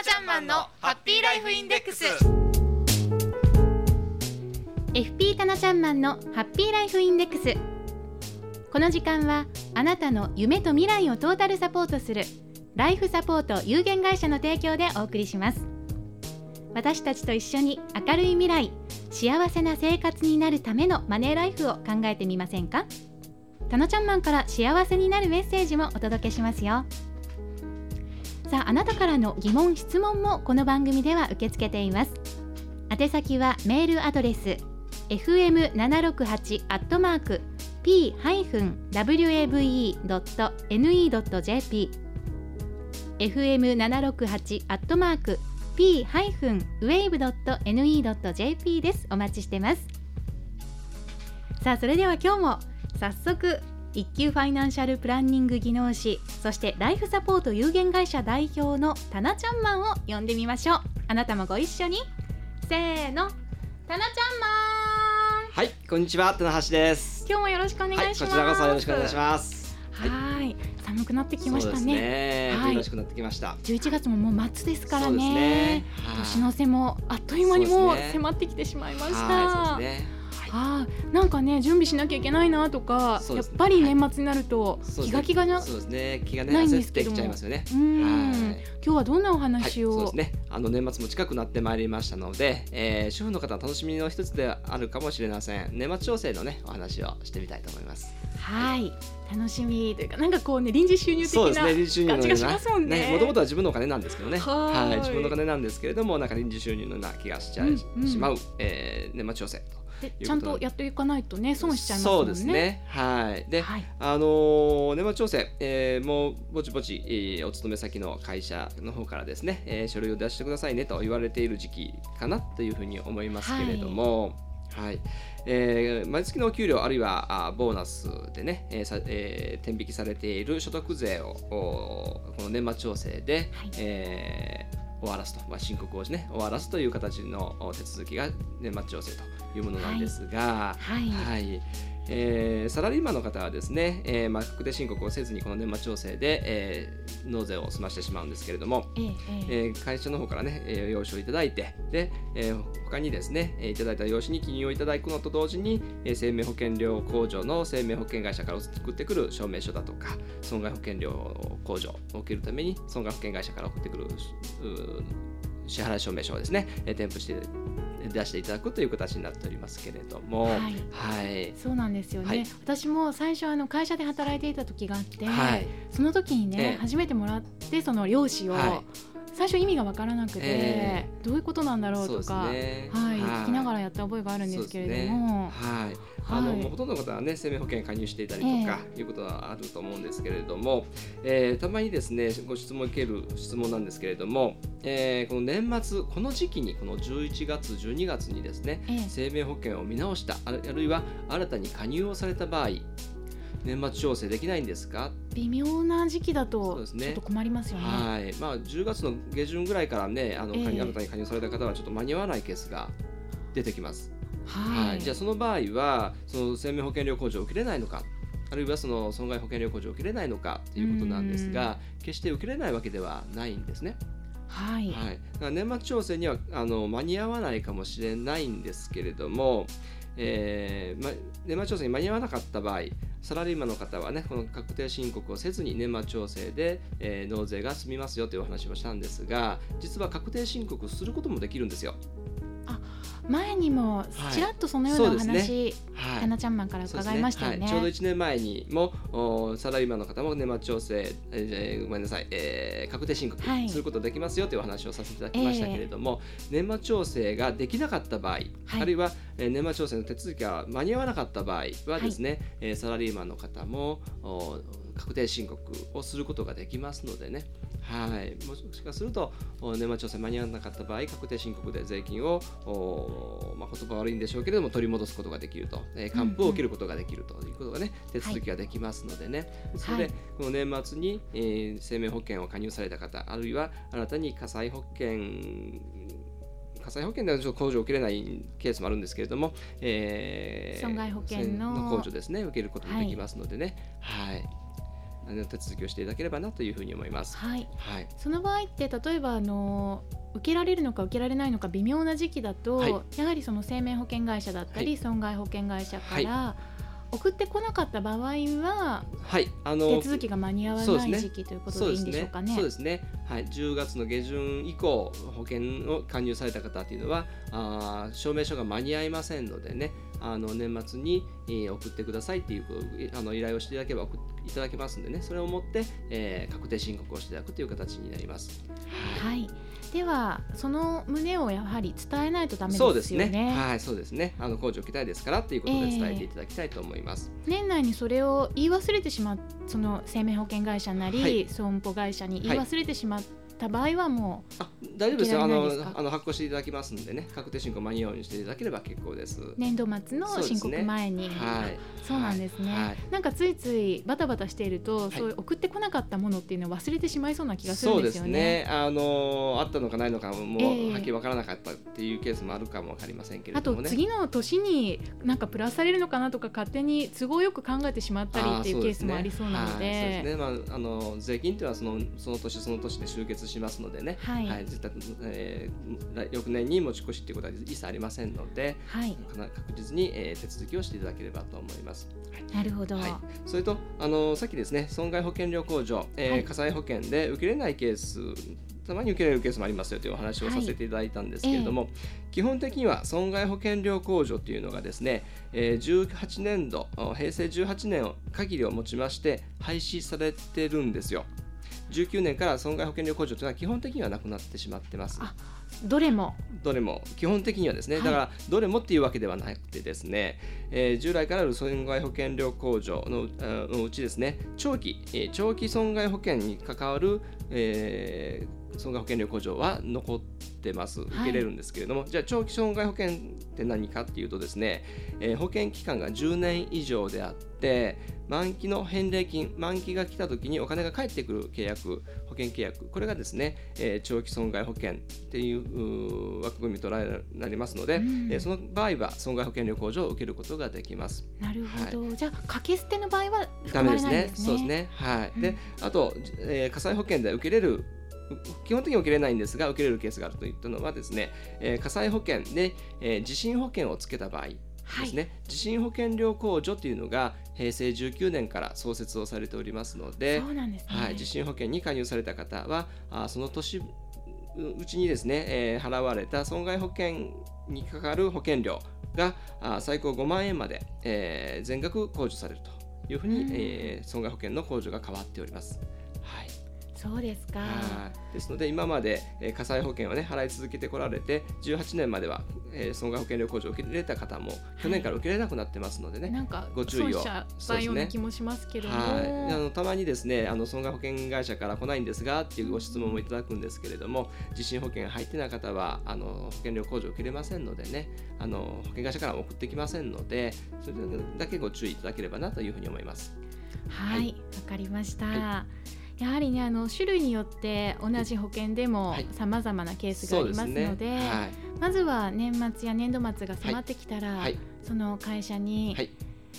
ナちゃんマンのハッピーライフインデックス。FP タナちゃんマンのハッピーライフインデックス。この時間はあなたの夢と未来をトータルサポートするライフサポート有限会社の提供でお送りします。私たちと一緒に明るい未来幸せな生活になるためのマネーライフを考えてみませんか？タナちゃんマンから幸せになるメッセージもお届けしますよ。さああなたからの疑問質問もこの番組では受け付けています。宛先はメールアドレス fm768 アットマーク p-wave.ne.jp fm768 アットマーク p-wave.ne.jp です。お待ちしてます。さあそれでは今日も早速一級ファイナンシャルプランニング技能士そしてライフサポート有限会社代表のタナちゃんマンを呼んでみましょう。あなたもご一緒に。せーの。タナちゃんマン。はい、こんにちは、棚橋です。今日もよろしくお願いします、はい、こちらこそよろしくお願いします。はい。寒くなってきましたね。ね。はい。よろしくなってきました。11月ももう末ですからね。ね。はい。年の瀬もあっという間にもう迫ってきてしまいました。はい、そうですね。あーなんかね準備しなきゃいけないなとか、ねやっぱり年末になると気が気がな、そうですね。気がねないんで焦ってすけどもきちゃいますよね。今日はどんなおはい、話を、そうですね。あの年末も近くなってまいりましたので、えー主婦の方の楽しみの一つであるかもしれません。年末調整のねお話をしてみたいと思います。はい楽しみというかなんかこうね臨時収入的な感じがしますもんねもともとは自分のお金なんですけどね。はいはい、自分のお金なんですけれども、なんか臨時収入のような気がしちゃい、うんうんしまう、えー年末調整と。でちゃんとやっていかないとね損しちゃいますもんねそうですね。はい。で、はいあのー年末調整、えーもうぼちぼち、えーお勤め先の会社の方からですね、えー書類を出してくださいねと言われている時期かなというふうに思いますけれども、はい。えー毎月のお給料あるいはあボーナスでね、えーさえー天引きされている所得税をおこの年末調整で、はいえー終わらすと、まあ、申告をしね終わらすという形のお手続きが年末調整というものなんですが、はい。はいえーサラリーマンの方はですね、えーまあ、確定申告をせずにこの年末調整で、えー納税を済ましてしまうんですけれども、ええええ。えー会社の方からね、えー用紙をいただいてで、えー他にですね、えーいただいた用紙に記入をいただくのと同時に、えー生命保険料控除の生命保険会社から送ってくる証明書だとか損害保険料控除を受けるために損害保険会社から送ってくる支払い証明書をですね、えー添付して出していただくという形になっておりますけれども、はい。はい。そうなんですよね、はい。私も最初あの会社で働いていた時があって、はい。その時にね、ええ。初めてもらってその用紙を、はい最初意味が分からなくて、えどういうことなんだろうとか、ね。はい、聞きながらやった覚えがあるんですけれども、はい、あのはい。ほとんどの方はね生命保険加入していたりとか、いうことはあると思うんですけれども、えーたまにですねご質問を受ける質問なんですけれども、えーこの年末この時期にこの11月12月にですね、ええ。生命保険を見直したあるいは新たに加入をされた場合年末調整できないんですか？微妙な時期だとちょっと困りますよね。はい。まあ、10月の下旬ぐらいからねあの、ええ。新たに加入された方はちょっと間に合わないケースが出てきます。はい、はい、じゃあその場合はその生命保険料控除を受けれないのかあるいはその損害保険料控除を受けれないのかということなんですが決して受けれないわけではないんですね。はい、はい、だから年末調整にはあの間に合わないかもしれないんですけれども、えーま、年末調整に間に合わなかった場合サラリーマンの方はねこの確定申告をせずに年末調整で、えー納税が済みますよというお話をしたんですが実は確定申告することもできるんですよ。前にもはい。ちらっとそのようなお話、はいタナちゃんマンから伺いましたよね。はい、ちょうど1年前にもおサラリーマンの方も年末調整、えーごめんなさい、えー確定申告はい。することできますよというお話をさせていただきましたけれども、年末調整ができなかった場合、はい。あるいは、えー年末調整の手続きが間に合わなかった場合はですね、えーサラリーマンの方もお確定申告をすることができますのでね、はい、もしかするとお年末調整間に合わなかった場合確定申告で税金をお、まあ、言葉悪いんでしょうけれども取り戻すことができると、えー還付を受けることができるということがね、手続きができますのでね、それで、はいこの年末に、えー生命保険を加入された方あるいは新たに火災保険火災保険ではちょっと控除を受けれないケースもあるんですけれども、えー損害保険のの控除ですね受けることもできますのでね、はい。あの手続きをしていただければなというふうに思います。はい、はい、その場合って例えばあの受けられるのか受けられないのか微妙な時期だと、はい。やはりその生命保険会社だったり、はい。損害保険会社から送ってこなかった場合ははい、あの手続きが間に合わない時期ということでいいんでしょうかね。そうですね。はい、10月の下旬以降保険を加入された方というのはあー証明書が間に合いませんのでね、あの年末に、えー送ってくださいっていうえあの依頼をしていただければ送っていただけますんでね、それをもって、えー確定申告をしていただくという形になります。はい、ではその旨をやはり伝えないとダメそうですね。ね。はい、そうですね。あの工事を受けたいですからっていうことで伝えていただきたいと思います。年内にそれを言い忘れてしまっその生命保険会社なり、はい損保会社に言い忘れてしまった場合はもう、あ、大丈夫ですよ。あのあの発行していただきますんでね、確定申告間に合うようにしていただければ結構です。年度末の申告前にはい。そうなんですね、はいなんかついついバタバタしていると、いそういう送ってこなかったものっていうのを忘れてしまいそうな気がするんですよね。すね。あのあったのかないのかももう、ええはっきりわからなかったっていうケースもあるかもわかりませんけれあとどもね。次の年になんかプラスされるのかなとか勝手に都合よく考えてしまったりっていうケースもありそうなのではい、そうですね。まああの税金っていうのはそのその年その年で集結しますのでね。はい。絶対、えー来翌年に持ち越しっていうことは一切ありませんので、はい、確実に、えー手続きをしていただければと思います。なるほど、はい、それとあのさっきですね損害保険料控除、えーはい。火災保険で受けれないケースたまに受けれるケースもありますよというお話をさせていただいたんですけれども、基本的には損害保険料控除というのがですね、えー18年度あ平成18年を限りをもちまして廃止されてるんですよ。19年から損害保険料控除というのは基本的にはなくなってしまってます。あどれも。どれも。基本的にはですね、はい。だからどれもっていうわけではなくてですね、えー従来からある損害保険料控除のうちですね長期、えー長期損害保険に関わる、えー損害保険料控除は残ってます。受けれるんですけれども、じゃあ長期損害保険って何かっていうとですね、えー保険期間が10年以上であって満期の返礼金満期が来た時にお金が返ってくる契約保険契約これがですね、えー長期損害保険っていう枠組みとなりますので、うんえーその場合は損害保険料控除を受けることができます。なるほど、じゃあ掛け捨ての場合はダ含まれメですね。ないんですね。そうですね。はい。うんで、あと、えー火災保険で受けれる基本的には受けれないんですが受けれるケースがあるといったのはですね、えー火災保険で、えー地震保険をつけた場合ですね、地震保険料控除というのが平成19年から創設をされておりますので。はい、地震保険に加入された方はあその年ううちにですね、えー払われた損害保険にかかる保険料があ最高5万円まで、えー全額控除されるというふうに、うんえー損害保険の控除が変わっております。はいそうですか。はい。ですので今まで、えー火災保険を、ね、払い続けてこられて18年までは、えー損害保険料控除を受け入れた方も去年から受け入れなくなってますのでね、なんかご注意を。たような気もしますけども、はい、あのたまにですねあの損害保険会社から来ないんですがっていうご質問もいただくんですけれども地震保険が入ってない方はあの保険料控除を受けれませんのでねあの保険会社からも送ってきませんのでそれだけご注意いただければなというふうに思います。はい、わ、はい。かりました。はやはりねあの種類によって同じ保険でもはい。さまざまなケースがありますので、はい。まずは年末や年度末が迫ってきたら、はい。その会社に、はい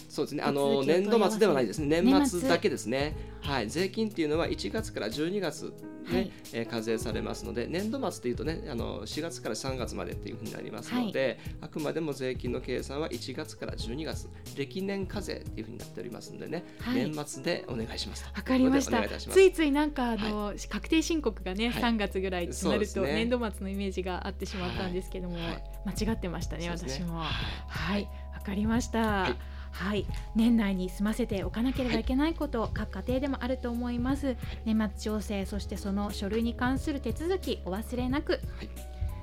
そうですね。あの年度末ではないですね。年末。だけですね。はい。税金っていうのは1月から12月ね、はい。えー課税されますので、年度末っていうとね、あの4月から3月までっていうふうになりますので、あくまでも税金の計算は1月から12月、歴年課税っていうふうになっておりますのでね、はい。年末でお願いしますと。わかりました。ついついなんかあの、確定申告がね、はい。3月ぐらいとなると、年度末のイメージがあってしまったんですけども、はい。間違ってましたねそうです私も。はい。はい。わかりました。いはい、年内に済ませておかなければいけないこと、各家庭でもあると思います。年末調整そしてその書類に関する手続きお忘れなく、はい。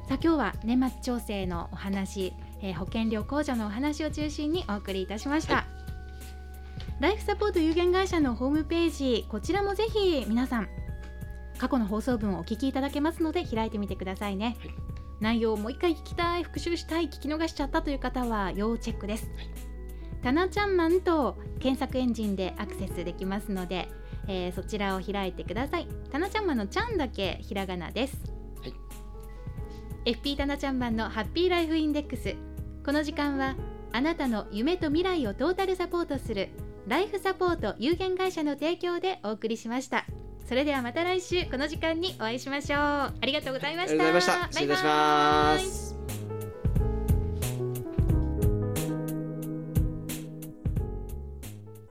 さあ今日は年末調整のお話、えー保険料控除のお話を中心にお送りいたしました、はライフサポート有限会社のホームページこちらもぜひ皆さん過去の放送文をお聞きいただけますので開いてみてくださいね、はい。内容をもう一回聞きたい復習したい聞き逃しちゃったという方は要チェックです、タナちゃんマンと検索エンジンでアクセスできますので、えーそちらを開いてください。タナちゃんマンのちゃんだけひらがなです、はい。FP タナちゃんマンのハッピーライフインデックス。この時間はあなたの夢と未来をトータルサポートするライフサポート有限会社の提供でお送りしました。それではまた来週この時間にお会いしましょう。ありがとうございました。ありがとうございました。失礼いたします